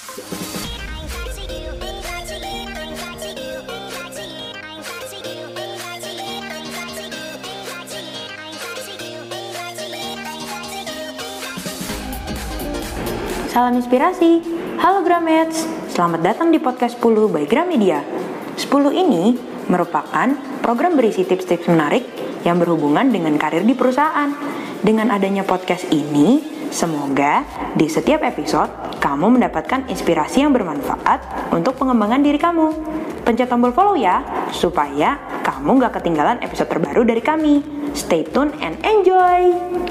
Salam inspirasi. Halo Gramets, selamat datang di podcast 10 by Gramedia. 10 ini merupakan program berisi tips-tips menarik yang berhubungan dengan karir di perusahaan. Dengan adanya podcast ini, semoga di setiap episode kamu mendapatkan inspirasi yang bermanfaat untuk pengembangan diri kamu. Pencet tombol follow ya, supaya kamu gak ketinggalan episode terbaru dari kami. Stay tune and enjoy!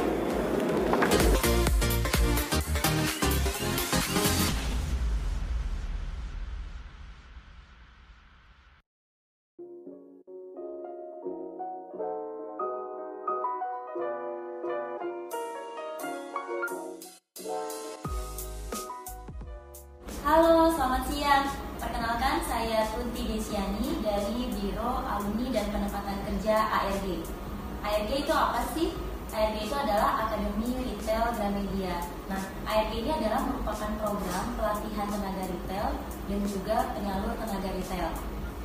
ARG. ARG itu apa sih? ARG itu adalah Akademi Retail Gramedia. Nah, ARG ini adalah merupakan program pelatihan tenaga retail dan juga penyalur tenaga retail.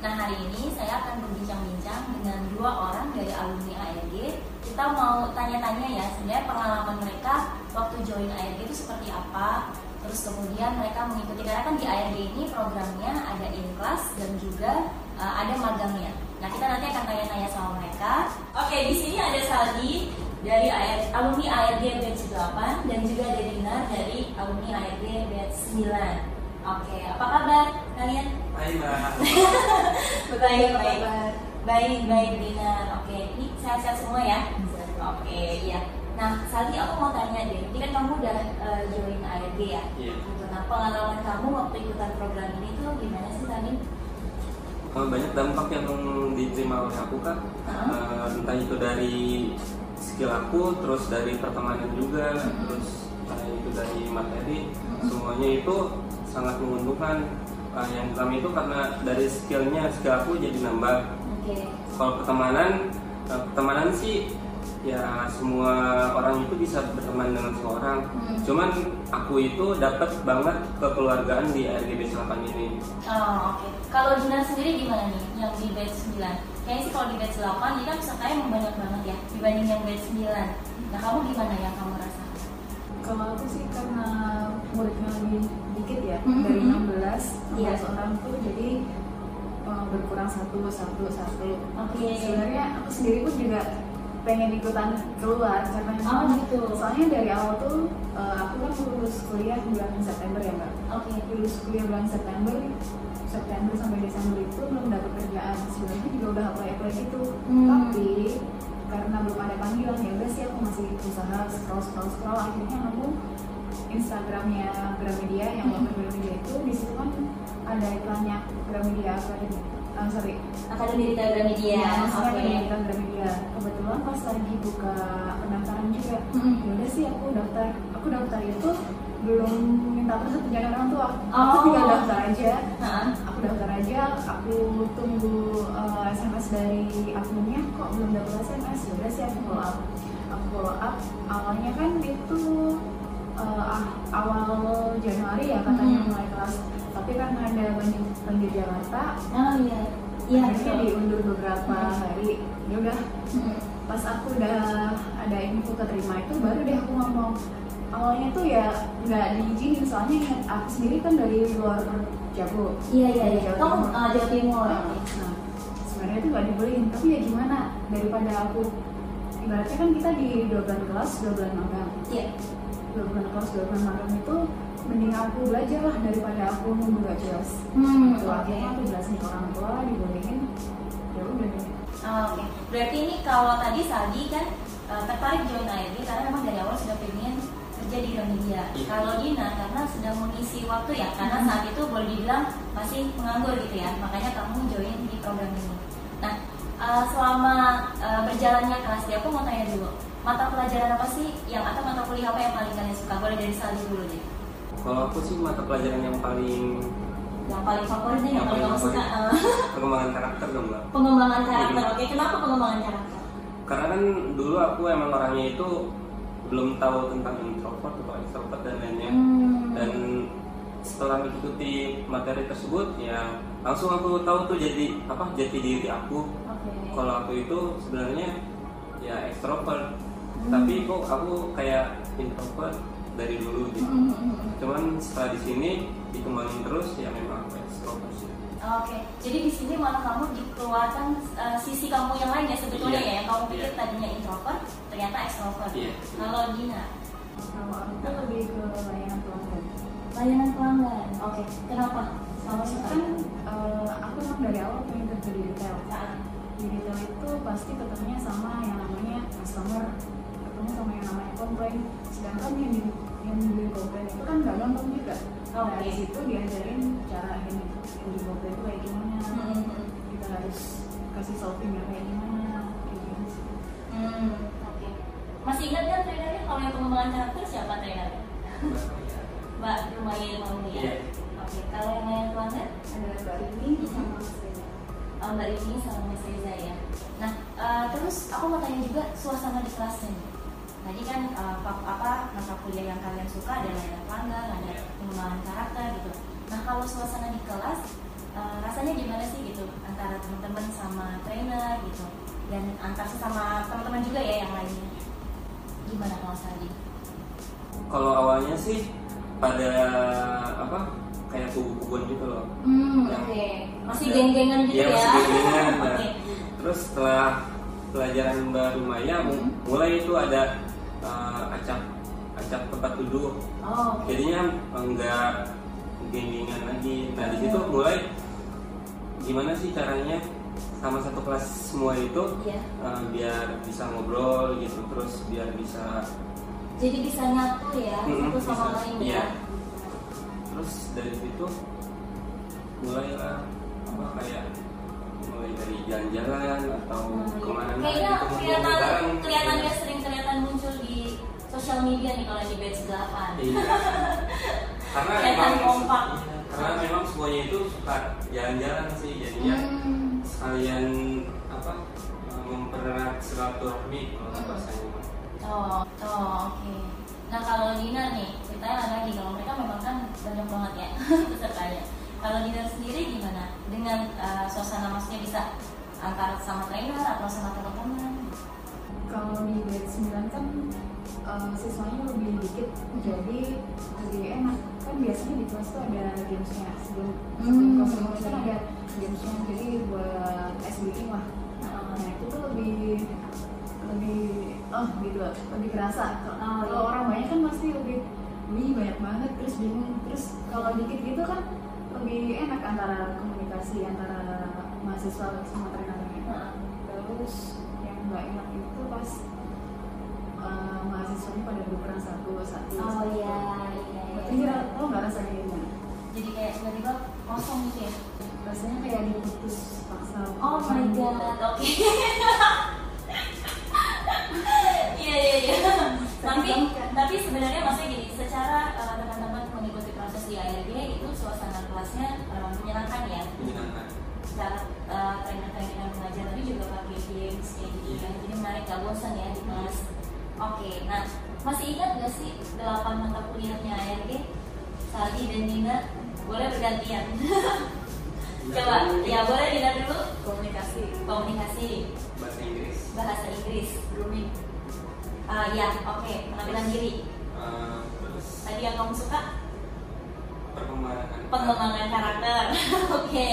Nah, hari ini saya akan berbincang-bincang dengan dua orang dari alumni ARG. Kita mau tanya-tanya ya, sebenarnya pengalaman mereka waktu join ARG itu seperti apa, terus kemudian mereka mengikuti karena kan di ARD ini programnya ada in class dan juga uh, ada magangnya. Nah kita nanti akan tanya-tanya sama mereka. Oke di sini ada Saldi dari AR, alumni ARD batch 8 dan juga ada Dinar dari alumni ARD batch 9. Oke apa kabar kalian? Baik mbak. baik baik baik baik Dinar. Oke ini sehat-sehat semua ya? Oke iya. Nah, Saldi aku mau tanya deh, ini kan kamu udah uh, join ARG ya? Iya. Gitu. Nah, pengalaman kamu waktu ikutan program ini tuh gimana sih tadi? Oh, banyak dampak yang diterima oleh aku kan? Eh, entah itu dari skill aku, terus dari pertemanan juga, terus entah itu dari materi, semuanya itu sangat menguntungkan. Eh, yang pertama itu karena dari skillnya, skill aku jadi nambah. Oke. Kalau pertemanan, eh, pertemanan sih ya semua orang itu bisa berteman dengan semua orang. Hmm. Cuman aku itu dapat banget kekeluargaan di RGB 8 ini. Oh, oke. Kalau Dinar sendiri gimana nih yang di batch 9? Kayaknya sih kalau di batch 8 ini kan pesertanya banyak banget ya dibanding yang batch 9. Nah, kamu gimana yang kamu rasa? Kalau aku sih karena muridnya lebih dikit ya Mhm. dari 16 Iya. 16 orang tuh jadi uh, berkurang satu satu satu. Oke. Sebenarnya aku sendiri pun juga pengen ikutan keluar karena Oh, gitu. soalnya dari awal tuh uh, aku kan lulus kuliah bulan September ya mbak. Oke. Lulus kuliah bulan September September sampai Desember itu belum dapat kerjaan sebenarnya juga udah apply apply gitu Hmm. tapi karena belum ada panggilan ya udah sih aku masih usaha scroll scroll scroll akhirnya aku Instagramnya Gramedia yang Hmm. logo Gramedia itu di situ kan ada iklannya Gramedia Academy ah sorry Akademi Retail Gramedia. ya, maksudnya Oke. Gramedia Gramedia kebetulan lagi buka pendaftaran juga Hmm. ya udah sih aku daftar aku daftar itu belum minta persetujuan orang tua Oh. aku tinggal daftar aja Hah? aku daftar aja aku tunggu uh, SMS dari akunnya kok belum dapat SMS ya udah sih aku follow up aku follow up awalnya kan itu uh, awal Januari ya katanya Hmm. mulai kelas tapi karena ada banjir banjir Jakarta Oh iya. Iya. akhirnya diundur beberapa Hmm. hari ya udah Hmm. Pas aku udah ada info keterima itu baru deh aku ngomong awalnya tuh ya nggak diizinin soalnya ingat aku sendiri kan dari luar Jago Iya iya iya. Kamu uh, Jawa Timur. Nah, sebenarnya itu nggak dibolehin, tapi ya gimana? Daripada aku ibaratnya kan kita di dua bulan kelas, dua bulan magang. Iya. Dua bulan kelas, dua bulan magang itu mending aku belajar lah daripada aku nunggu gak jelas. Hmm. Itu Oke. akhirnya aku jelasin ke orang tua, dibolehin. Ya udah. Oh, Oke, berarti ini kalau tadi Saldi kan uh, tertarik join ARD karena memang dari awal sudah pengen kerja di Gramedia. Iya. Kalau Dina karena sedang mengisi waktu ya, karena Hmm. saat itu boleh dibilang masih menganggur gitu ya, makanya kamu join di program ini. Nah, uh, selama uh, berjalannya kelas dia, aku mau tanya dulu, mata pelajaran apa sih yang atau mata kuliah apa yang paling kalian suka? Boleh dari Saldi dulu deh. Kalau aku sih mata pelajaran yang paling Yang paling favorit deh, yang Yang paling kamu suka. uh, pengembangan karakter dong mbak. pengembangan karakter. Iya. Oke, kenapa pengembangan karakter? Karena kan dulu aku emang orangnya itu belum tahu tentang introvert atau extrovert dan lainnya. Hmm. Dan setelah mengikuti materi tersebut ya langsung aku tahu tuh jadi apa jati diri aku Oke. kalau aku itu sebenarnya ya ekstrovert Hmm. tapi kok aku kayak introvert dari dulu gitu Hmm, hmm, hmm. cuman setelah di sini dikembangin terus ya memang sih Oke, jadi di sini malah kamu dikeluarkan uh, sisi kamu yang lain ya sebetulnya Iya. ya. Yang kamu pikir Iya. tadinya introvert, ternyata extrovert. Iya. Kalau Dina, Kalau aku tuh lebih ke layanan pelanggan. layanan pelanggan. Oke, kenapa? Suka? kan eh, aku emang dari awal pengen kerja di retail. Saat Di retail itu pasti ketemunya sama yang namanya customer, ketemu sama yang namanya komplain. Sedangkan yang di yang di komplain itu kan nggak gampang juga. Nah, Oke. di situ diajarin cara yang di, yang di komplain itu kayak gimana. Hmm, hmm, Kita harus kasih solvingnya kayak gimana. Kayak gitu sih. hmm, Oke. Masih ingat kan trainernya? Kalau yang pengembangan karakter siapa trainernya? Mbak Rumaya Mauni ya. Iya. Oke, kalau yang layanan pelanggan? Ada Mbak Rini sama Mas Reza. Oh, Mbak Rini sama Mas Reza ya. Nah, eh, terus aku mau tanya juga suasana di kelasnya nih. Tadi kan fak- apa mata kuliah yang kalian suka ada pelanggan, ada pengembangan karakter gitu. Nah, kalau suasana di kelas eh, rasanya gimana sih gitu antara teman-teman sama trainer gitu dan antar sesama teman-teman juga ya yang lainnya. Gimana kalau Sadi? kalau awalnya sih pada apa kayak kubu-kubuan gitu loh Hmm, oke. Masih geng-gengan gitu Iya, ya. masih geng-gengan, nah. Oke. terus setelah pelajaran baru Maya Hmm. mulai itu ada eh, acak acak tempat duduk Oh, oke. jadinya enggak geng-gengan lagi nah di situ mulai gimana sih caranya sama satu kelas semua itu Iya. eh, biar bisa ngobrol gitu terus biar bisa Jadi bisa nyatu ya Mm-mm, satu sama bisa. lain Iya. ya. terus dari situ mulailah apa kayak mulai dari jalan-jalan atau Hmm, iya. ke mana Kayaknya gitu kelihatan kelihatannya sering sosial media nih kalau di batch 8. Iya. karena memang kompak. iya, karena memang semuanya itu suka jalan-jalan sih jadinya Hmm. sekalian apa mempererat silaturahmi kalau Hmm. bahasanya Oh, oh oke. Nah kalau Dina nih, ceritanya ada lagi kalau mereka memang kan banyak banget ya pesertanya. Kalau Dina sendiri gimana? Dengan uh, suasana maksudnya bisa antara sama trainer atau sama teman-teman? Kalau di grade 9 kan eh, siswanya lebih dikit, jadi lebih enak. Kan biasanya di kelas tuh ada gamesnya sebelum sebelum Hmm. kelas kan ada gamesnya, jadi buat SBI lah. Nah itu tuh lebih lebih oh gitu lebih kerasa. Oh, Kalau orang banyak kan pasti lebih wih banyak banget terus bingung terus kalau dikit gitu kan lebih enak antara komunikasi antara mahasiswa sama trainernya Heeh. terus yang nggak enak itu pas uh, mahasiswanya pada berperan satu satu Oh satu. iya, iya, iya. lo nggak rasanya gimana Jadi kayak tiba-tiba kosong gitu ya? rasanya kayak diputus paksa Oh my god, oke. Iya iya iya. Tapi tapi sebenarnya maksudnya gini, secara uh, teman-teman Oke, nah masih ingat gak sih 8 mata kuliahnya ARG? Saldi dan Dina boleh bergantian. Coba, ya boleh Dina dulu? Komunikasi. Komunikasi. Bahasa Inggris. Bahasa Inggris. Grooming. Ah ya oke penampilan diri. Eh, terus tadi yang kamu suka? Perkembangan pengembangan karakter. Oke.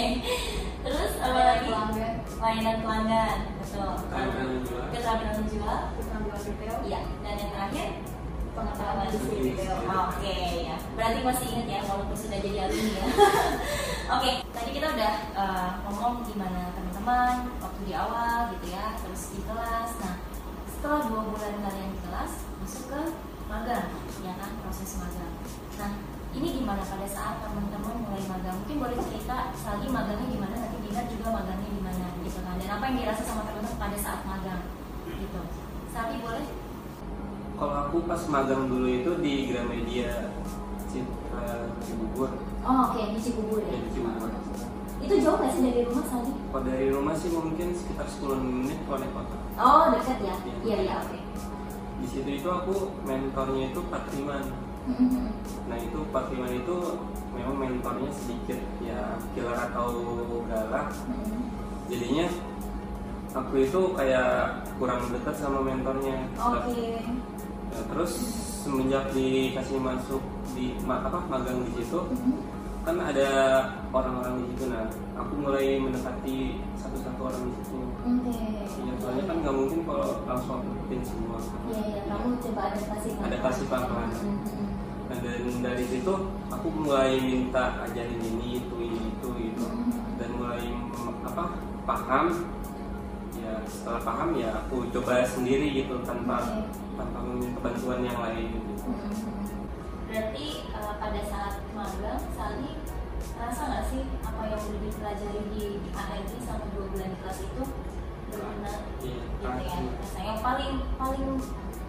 Terus apa lagi? Pelanggan. Layanan pelanggan betul. Keterampilan menjual. iya. Dan yang terakhir pengetahuan retail. oke ya. Berarti masih ingat ya walaupun sudah jadi alumni ya. Oke tadi kita udah eh, ngomong gimana teman-teman waktu di awal gitu ya terus di kelas. Nah setelah dua bulan kalian di kelas masuk ke magang ya kan? Proses magang. Nah ini gimana pada saat teman-teman mulai magang? Mungkin boleh cerita lagi magangnya gimana? Nanti Dina juga magangnya gimana gitu kan dan apa yang dirasa sama teman-teman pada saat magang gitu Sally boleh kalau aku pas magang dulu itu di Gramedia Citra Cibubur Oh oke di Cibubur ya ya. di Cibubur Itu jauh nggak sih dari rumah Saldi? kalau dari rumah sih mungkin sekitar 10 menit kalau naik motor Oh dekat ya. Iya. Iya iya oke. di situ itu aku mentornya itu Patriman Mm-mm. nah itu Pak Firman itu memang mentornya sedikit ya killer atau galak Mm-mm. Jadinya aku itu kayak kurang dekat sama mentornya Oke. Ya, terus semenjak dikasih masuk di apa magang di situ Mm-mm. kan ada orang-orang di situ nah aku mulai mendekati satu-satu orang di situ Oke. ya soalnya kan nggak mungkin kalau langsung aku ikutin semua Iya, iya, kamu coba adaptasi? Adaptasi pelan-pelan. Mm-mm. nah dan dari situ aku mulai minta ajarin ini itu paham ya setelah paham ya aku coba sendiri gitu tanpa tanpa meminta bantuan yang lain gitu. Mm-mm. Berarti eh, pada saat magang, Sally rasa nggak sih apa yang udah dipelajari di ARG sama dua bulan di kelas itu berguna Iya, gitu ya? yang paling paling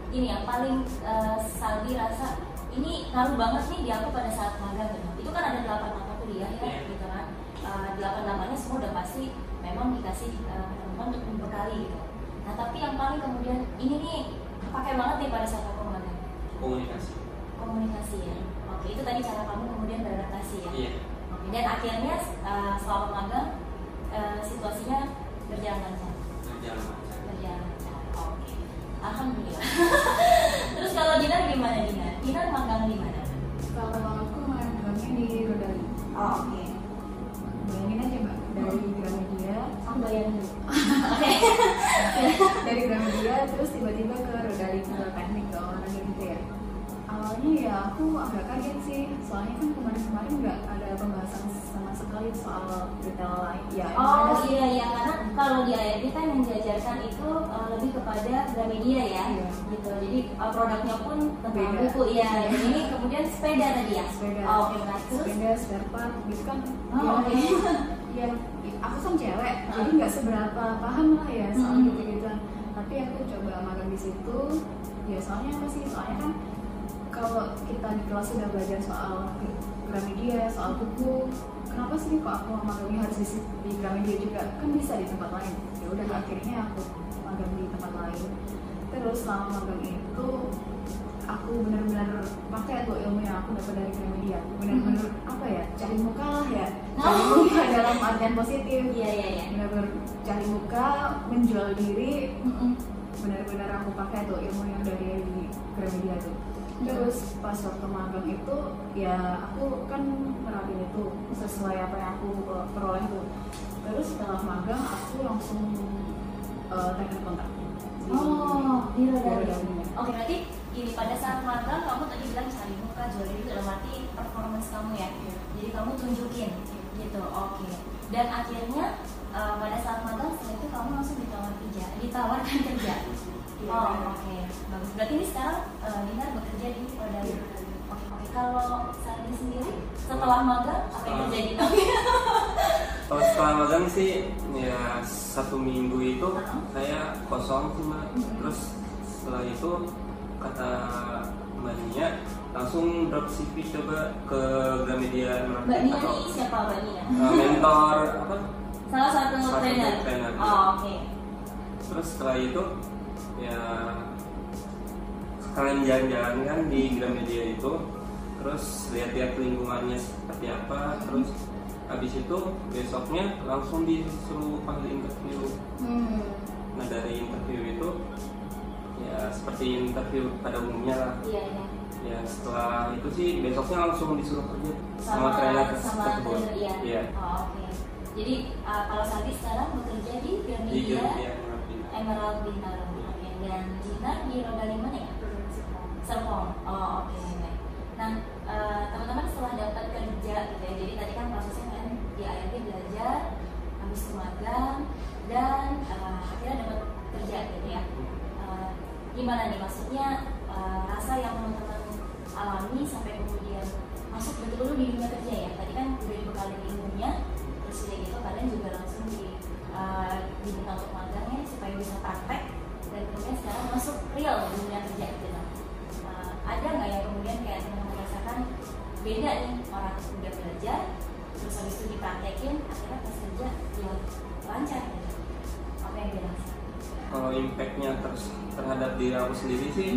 ini yang paling eh, Saldi rasa ini ngaruh banget nih di aku pada saat magang gitu. Itu kan ada delapan mata kuliah ya, Iya. gitu kan? Eh, delapan delapannya semua udah pasti memang dikasih teman untuk membekali gitu. Nah tapi yang paling kemudian ini nih pakai banget nih pada saat aku magang komunikasi komunikasi ya. Oke itu tadi cara kamu kemudian beradaptasi ya. iya Oke, dan akhirnya eh, selama magang aku agak kaget sih, soalnya kan kemarin-kemarin nggak ada pembahasan sama sekali soal detail lain. Ya, Oh ada iya iya karena kalau di ARD kan yang diajarkan itu eh, lebih kepada Gramedia ya, Iya. gitu. Jadi eh, produknya pun tentang Beda. buku ya. Dan ini kemudian sepeda tadi ya. sepeda, Oh, oke baik. Terus sepeda, spare part gitu kan. Oh, ya, oke. ya, aku kan cewek, Ah. jadi nggak seberapa paham lah ya soal Hmm. gitu-gitu. Tapi aku coba magang di situ, ya soalnya apa sih? Soalnya kan kalau kita di kelas sudah belajar soal Gramedia, soal buku, kenapa sih kok aku magangnya harus di, di Gramedia juga? Kan bisa di tempat lain. Ya udah akhirnya aku magang di tempat lain. Terus selama magang itu aku benar-benar pakai tuh ilmu yang aku dapat dari Gramedia. Benar-benar apa ya? Cari muka lah ya. Cari Oh. muka dalam artian positif. Iya iya iya. Benar-benar cari muka, menjual diri, Mm-mm. benar-benar aku pakai tuh ilmu yang dari di Gramedia tuh terus pas waktu magang itu ya aku kan nerapin itu sesuai apa yang aku peroleh tuh terus setelah magang aku langsung uh, teknik kontak Di- Oh, di Rodali. Rodali. Oke, berarti gini pada saat magang kamu tadi bilang cari muka jual diri dalam arti performance kamu ya. Iya. Jadi kamu tunjukin gitu. Oke. Dan akhirnya eh, pada saat magang setelah itu kamu langsung ditawar kerja, ditawarkan kerja. Oh, oke. Bagus. Berarti ini sekarang uh, Dinar bekerja di. Iya. Oke, oke. Kalau Sandi sendiri setelah magang apa yang terjadi? Kalau setelah magang sih ya satu minggu itu Heeh. saya kosong sih mbak. Mhm. Terus setelah itu kata mbak langsung drop CV coba ke Gramedia Mbak Nia atau ini siapa Mbak Nia? uh, mentor apa? Salah satu satu trainer. trainer. Oh, oke. Terus setelah itu ya sekalian jalan-jalan kan di Gramedia itu terus lihat-lihat lingkungannya seperti apa terus habis itu besoknya langsung disuruh panggil interview Hmm. nah dari interview itu ya seperti interview pada umumnya lah Iya, iya. ya setelah itu sih besoknya langsung disuruh kerja sama, trainer sama tersebut trainer iya. Iya. Oh, oke. Jadi uh, kalau Sandi sekarang bekerja di di Gramedia Gramedia Marketing. Emerald Bintaro. Dan Dinar di Roda Lima ya? Serpong. Oh, oke. baik. Nah, uh, teman-teman setelah dapat kerja gitu ya. Jadi tadi kan prosesnya kan di ARD belajar, habis itu dan uh, akhirnya dapat kerja gitu ya. Uh, gimana nih maksudnya uh, rasa yang teman-teman alami sampai kemudian masuk betul-betul di dunia kerja ya tadi kan udah dibekali ilmunya terus udah gitu kalian juga langsung di uh, diminta untuk magangnya supaya bisa praktek dan kemudian sekarang masuk real dunia kerja gitu nah. Uh, ada nggak yang kemudian kayak teman-teman rasakan beda nih orang udah belajar terus habis itu dipraktekin akhirnya pas kerja ya lancar gitu. apa yang dirasakan kalau impactnya terus terhadap diri aku sendiri sih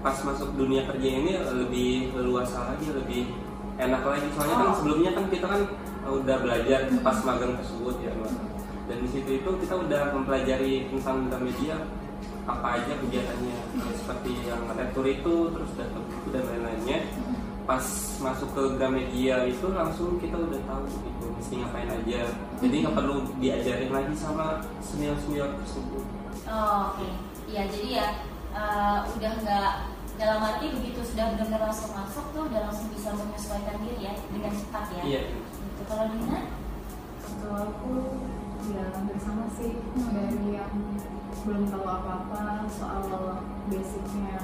pas masuk dunia kerja ini lebih leluasa lagi lebih enak lagi soalnya kan Oh. sebelumnya kan kita kan udah belajar pas magang tersebut ya dan di situ itu kita udah mempelajari tentang media apa aja kegiatannya seperti yang retur itu terus buku dan lain-lainnya pas masuk ke Gramedia itu langsung kita udah tahu gitu mesti ngapain aja jadi nggak perlu diajarin lagi sama senior-senior tersebut Oh, Oke, iya jadi ya eh, udah nggak dalam arti begitu sudah benar-benar langsung masuk tuh udah langsung bisa menyesuaikan diri ya dengan cepat ya. iya Gitu. Kalau Nina? Kalau aku ya hampir sama sih dari yang belum tahu apa-apa soal basicnya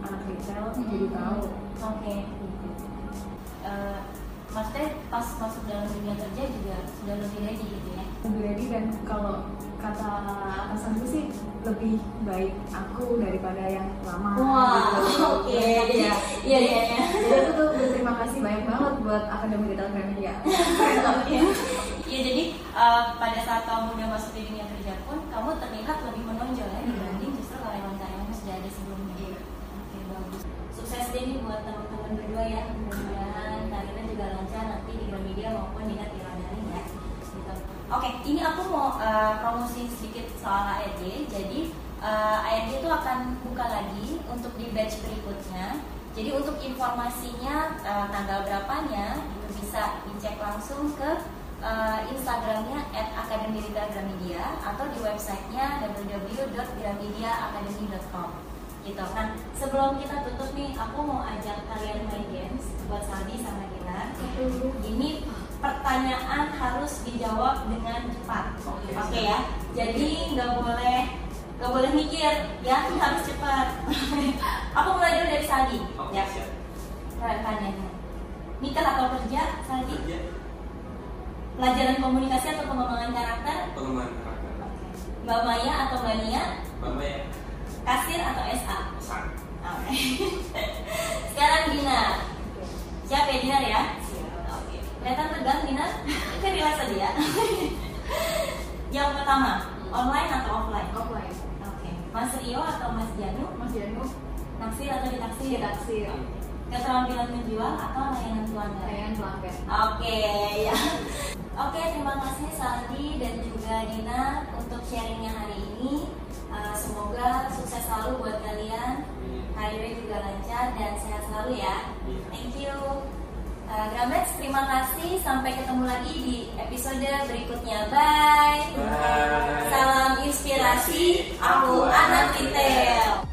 anak retail jadi tahu. Oke. Eh, maksudnya pas masuk dalam dunia kerja juga sudah lebih ready gitu ya? Lebih ready dan kalau kata atasanku sih lebih baik aku daripada yang lama. gitu. oke. Jadi, Iya. iya iya iya. Jadi aku tuh berterima kasih banyak banget buat Akademi Retail Gramedia. Oke. Iya jadi eh, pada saat kamu udah masuk di dunia kerja kamu terlihat lebih menonjol ya dibanding justru karyawan-karyawan yang sudah ada sebelumnya. Oke bagus. Sukses deh nih buat teman-teman berdua ya. Mudah-mudahan karirnya juga lancar nanti di Gramedia maupun di Netira Daring ya. Gitu. Oke, ini aku mau eh, promosi sedikit soal ARD. Jadi eh, ARD itu akan buka lagi untuk di batch berikutnya. Jadi untuk informasinya eh, tanggal berapanya itu bisa dicek langsung ke eh, Instagramnya @akademi.gramedia atau di websitenya www.gramediaacademy.com gitu kan. Sebelum kita tutup nih aku mau ajak kalian main games buat Saldi sama Dinar ini pertanyaan harus dijawab dengan cepat. Oke. oke ya. Jadi nggak boleh nggak boleh mikir ya harus cepat. Aku mulai dulu dari Saldi. Oke ya. pertanyaannya. Nikah atau kerja Saldi? Kerja pelajaran komunikasi atau pengembangan karakter pengembangan karakter Mbak Maya atau Mbak Nia bapak ya kasir atau SA pesan Oke. Sekarang Dinar. Siap ya Dinar ya? Oke. Kelihatan tegang Dinar? Itu relax aja ya. Yang pertama, online atau offline? Offline. Oke. Mas Rio atau Mas Janu? Mas Janu, Naksir atau ditaksir? taksir, Keterampilan menjual atau layanan pelanggan? layanan pelanggan. Oke ya. Sharingnya hari ini. Uh, semoga sukses selalu buat kalian. Karirnya juga lancar dan sehat selalu ya. Thank you. Uh, Gramex, terima kasih. Sampai ketemu lagi di episode berikutnya. Bye. Bye. Salam inspirasi. Aku anak retail.